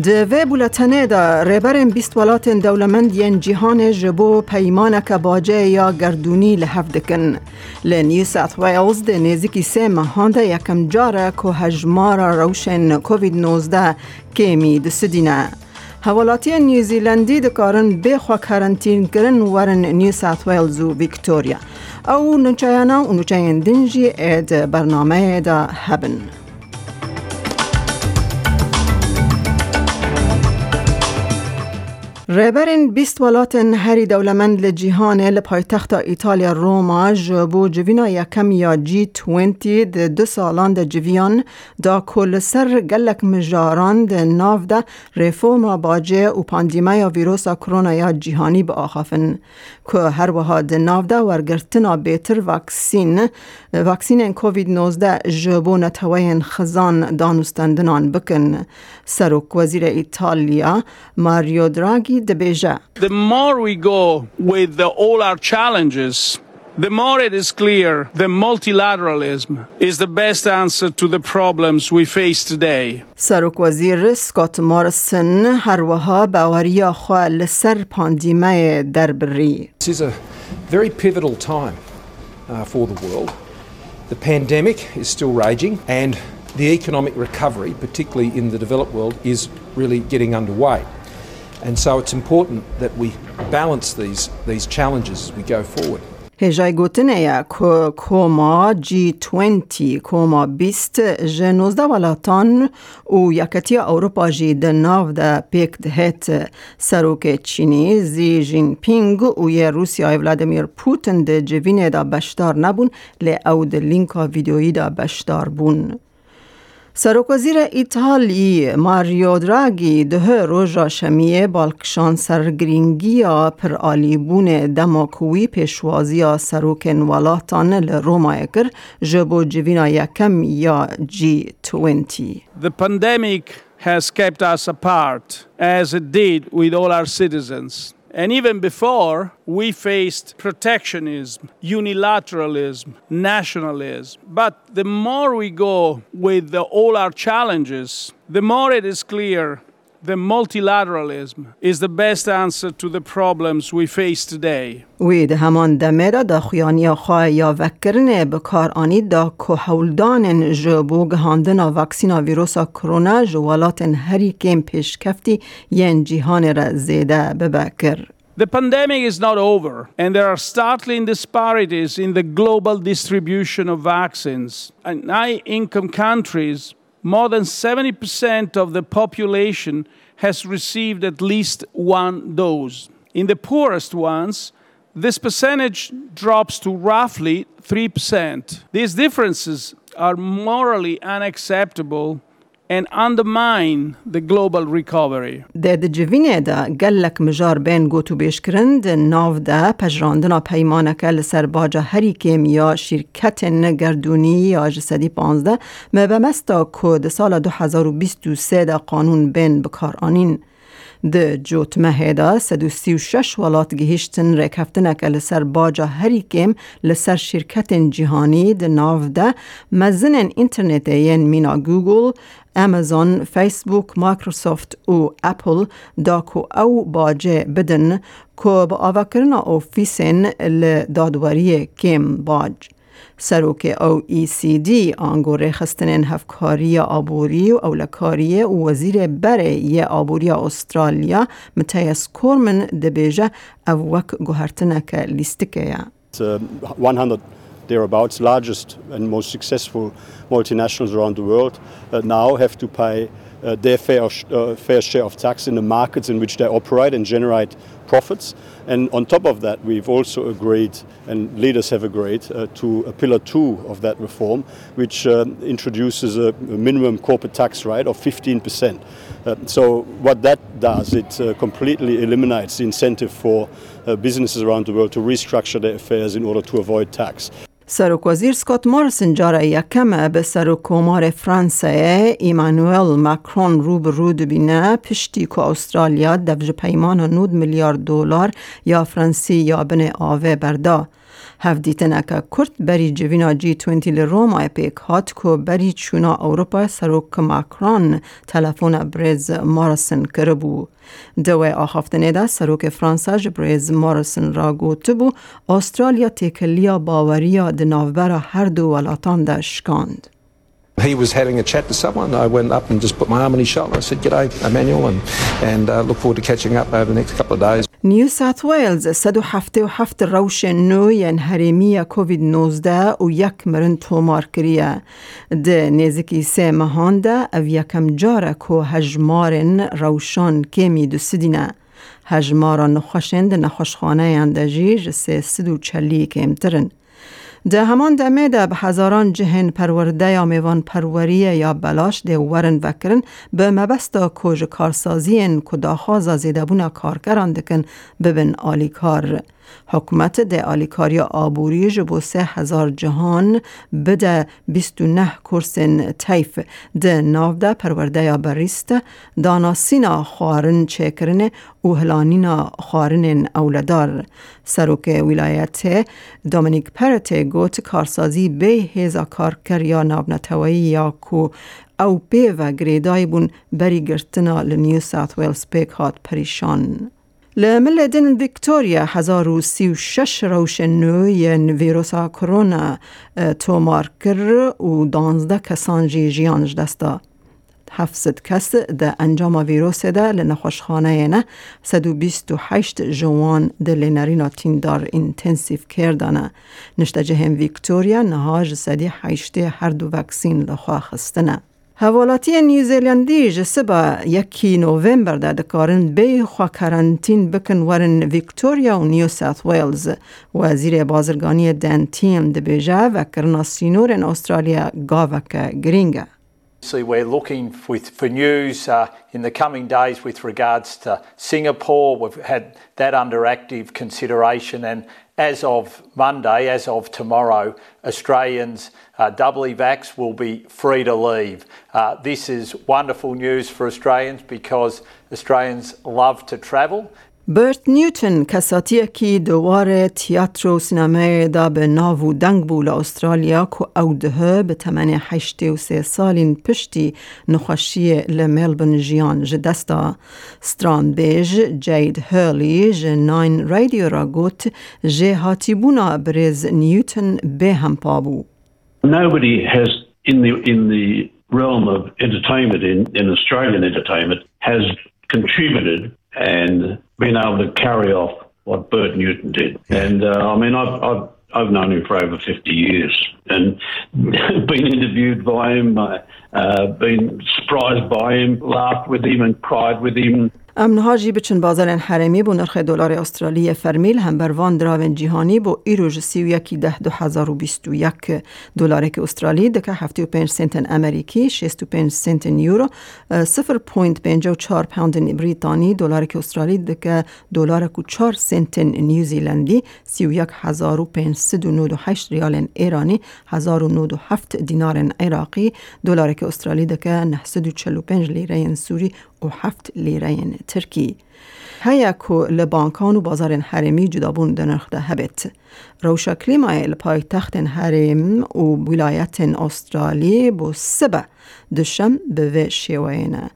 کردینه دوی بولتنه دا ریبرین بیست ولات دولمند ین جیهان جبو پیمانک باجه یا گردونی لحف دکن. لنیو سات ویلز ده نیزیکی سه مهان ده یکم جاره که هجمار روشن کووید 19 کمی دسدینه حوالاتی نیوزیلندی دکارن بخوا کرنتین کرن ورن نیو سات ویلز و ویکتوریا. او نوچایانا و نوچاین دنجی اید برنامه دا هبن. ریبرین بیست ولاتن هری دولمند لجیهان لپایتخت ایتالیا روما جبو جوینا یکم یا جی توینتی ده دو سالان ده جویان دا کل سر گلک مجاران ده ناو ده ریفورما باجه و پاندیمه یا ویروسا کرونا یا جیهانی به آخافن. که هر وها ده ناو ده ورگرتنا بیتر واکسین واکسین کووید 19 جبو نتوین خزان دانستندنان بکن. سروک وزیر ایتالیا ماریو دراگی The more we go with the, all our challenges, the more it is clear that multilateralism is the best answer to the problems we face today. سروک وزیر سکات مارسن هر وها باوریا خوا لسر پاندیمه دربری. This is a very pivotal time uh, for the world. The pandemic is still raging and the economic recovery, particularly in the developed world, is really getting underway. هجای گوتنه کوما جی 20 کوما بیست جنوزده ولاتان و یکتی اروپا جی ده ناو ده پیک دهت سروک چینی زی جین پینگ و یه روسیای ولادیمیر پوتن ده جوینه ده بشدار نبون لی او ده لینکا ویدیویی ده بشدار بون. سروک وزیر ایتالی ماریو دراگی ده روژا شمیه بالکشان سرگرینگی پر آلیبون دماکوی پیشوازی سروک نوالاتان لروما اکر جبو جوینا یکم یا جی 20 The pandemic has kept us apart as it did with all our citizens. And even before, we faced protectionism, unilateralism, nationalism. But the more we go with the, all our challenges, the more it is clear that multilateralism is the best answer to the problems we face today. وی ده همان دمه دا دا خویانی خواه یا وکرنه بکار آنی دا که حولدان جبو گهاندن واکسینا ویروسا کرونا جوالات هری کم پیش کفتی ین جیهان را زیده ببکر. The pandemic is not over, and there are startling disparities in the global distribution of vaccines. In high income countries, more than 70% of the population has received at least one dose. In the poorest ones, this percentage drops to roughly 3%. These differences are morally unacceptable and undermine the global recovery. ده ده جوینه ده. گلک مجار بین گوتو بیشکرند ناو ده پجراندنا پیمانک لسر باجا هری کم یا شرکت نگردونی یا جسدی پانزده. مبمستا که سال 2023 ده قانون بین بکار آنین. د جوت مهدا 136 ولات گهشتن رکفتنک لسر باجا هری لسر شرکت جهانی د ناو ده مزن انترنت ین مینا گوگل. امازون، فیسبوک، مایکروسافت و اپل داکو او باجه بدن که با آوکرنا اوفیسن لدادواری کم باج. سروک او ای سی دی آنگوره خستنین هفکاری آبوری و اولکاری و وزیر بره یه آبوری استرالیا متیس کورمن دبیجه او وک گوهرتنک لیستکه یا. 100 thereabouts, largest and most successful multinationals around the world, uh, now have to pay uh, their fair, uh, fair share of tax in the markets in which they operate and generate profits. And on top of that, we've also agreed, and leaders have agreed, uh, to a pillar two of that reform, which uh, introduces a, minimum corporate tax rate of 15%. Uh, so, what that does, it uh, completely eliminates the incentive for businesses around the world to restructure their affairs in order to avoid tax. سروک وزیر سکوت مارسن جاره یکم به سروک کمار فرانسه ایمانوئل مکرون رو به رو بینه پشتی که استرالیا دفج پیمان نود میلیارد دلار یا فرانسی یا بن آوه بردا. هفدیتن اکا کرد بری جوینا جی توینتی لروما پیک هات کو بری چونا اوروپا سروک ماکران تلفون برز مارسن کربو. دوی آخافتنه ده سروک فرانسا برز مارسن را گوته بو استرالیا تکلیا باوریا دناوبر هر دو ولاتان ده شکاند. He was having a chat to someone. I went up and just put my arm on his shoulder. I said, G'day, Emmanuel, and, and uh, look forward to catching up over the next couple of days. نیو ساوت ویلز 177 روش نو ین هرمی کووید 19 و یک مرن تومار کریه. ده نزکی سه مهان ده او یکم جاره که هجمارن روشان کمی دو سدینه. هجمارا نخوشخانه اندجی جسه سدو چلی کمترن. ده همان دمه ده به هزاران جهن پرورده یا میوان پروریه یا بلاش ده ورن وکرن به مبستا کج کارسازی کدا خوازا زیده بونا کارکران دکن ببن آلی کار. حکومت ده آلیکاریا آبوری جبو سه هزار جهان بده نه کرسن تیف ده ناو ده پرورده یا بریست دانا سینا خوارن چکرن و هلانینا خوارن اولدار سروک ولایت دومینیک پرت گوت کارسازی به هزا کارکر یا نابنتوایی یا کو او پی و گریدای بون بری گرتنا لنیو ساوت ویلز پیک هات پریشان. لملدن ویکتوریا هزار و سی و شش روش نوی ویروسا کرونا تومار کر و دانزده کسان جی جیانش دستا. کس ده انجام ویروس ده لنخوشخانه نه. سد و بیست و هشت جوان ده لنرینا تیندار انتنسیف کردانه نشته جهم ویکتوریا نهاج سدی هشته هر دو وکسین لخواه خستنه. هوالاتی نیوزیلندی جسبا یکی نوامبر ده دکارن بی خوا کرنتین بکن ورن ویکتوریا و نیو ساوت ویلز وزیر بازرگانی دن تیم ده بیجه و کرنا سینور in استرالیا گاوک گرینگه See, we're looking with, for news uh, in the coming days with regards to Singapore. We've had that under active consideration, and as of Monday, as of tomorrow, Australians uh, doubly vax will be free to leave. Uh, this is wonderful news for Australians because Australians love to travel برت نیوتن کساتی کی دوار تیاتر و سینمای دا به ناو دنگ بول استرالیا که او ده به تمن هشته و سه سالین پشتی نخوشی لملبن جیان جدستا ستران بیج جید هرلی ج ناین رادیو را گوت برز نیوتن به هم پابو Nobody has in the in the realm of entertainment in, in Australian entertainment has contributed and been able to carry off what Bert Newton did. And uh, I mean, I've, I've, I've known him for over 50 years and been interviewed by him, uh, uh, been surprised by him, laughed with him and cried with him. امنهاجی بچن بازار حرمی بو نرخ دلار استرالی فرمیل هم بر وان دراون جهانی بو ایروج سی و یکی ده دو هزار و بیست و یک دلار که استرالی دکه هفتی و پنج سنت امریکی شست و پنج سنت یورو سفر پوینت پنج و چار پوند بریتانی دلار که استرالی دکه دلار کو چار سنت نیوزیلندی سی و یک هزار و پنج سد و نود و هشت ریال ایرانی هزار و نود و هفت دینار عراقی دلار که استرالی دکه نه سد و چل و پنج لیره سوری و لیره ترکی هیا کو و بازار حرمی جدابون دنرخ ده هبت. روشا کلیمای لپای تخت حرم و ولایت استرالی بو سبه دشم به و شیوینه.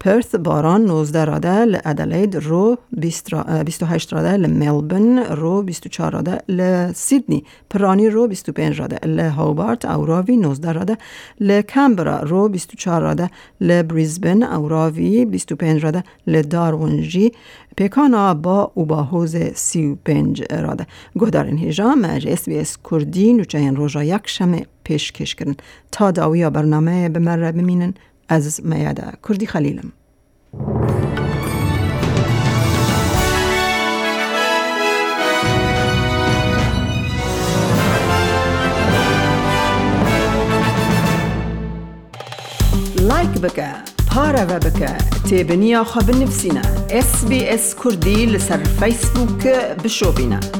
پرث باران 19 راده لادلید رو 28 راده لملبن رو 24 راده لسیدنی پرانی رو 25 راده لهوبارت اوراوی 19 راده لکمبرا رو 24 راده لبریزبن اوراوی 25 راده لدارونجی پیکانا با او با حوز 35 راده. گهدارن هیجا مجلس بی اس کردی نوچه روژا یک شمه پیشکش کرن. تا داویا برنامه بمره بمینن. از میاده کردی خلیلم لایک بکه پارە بکە تێبنییا خە بنفسینە SسBS کوردی لەسەر فیسبووکە بشۆبینە.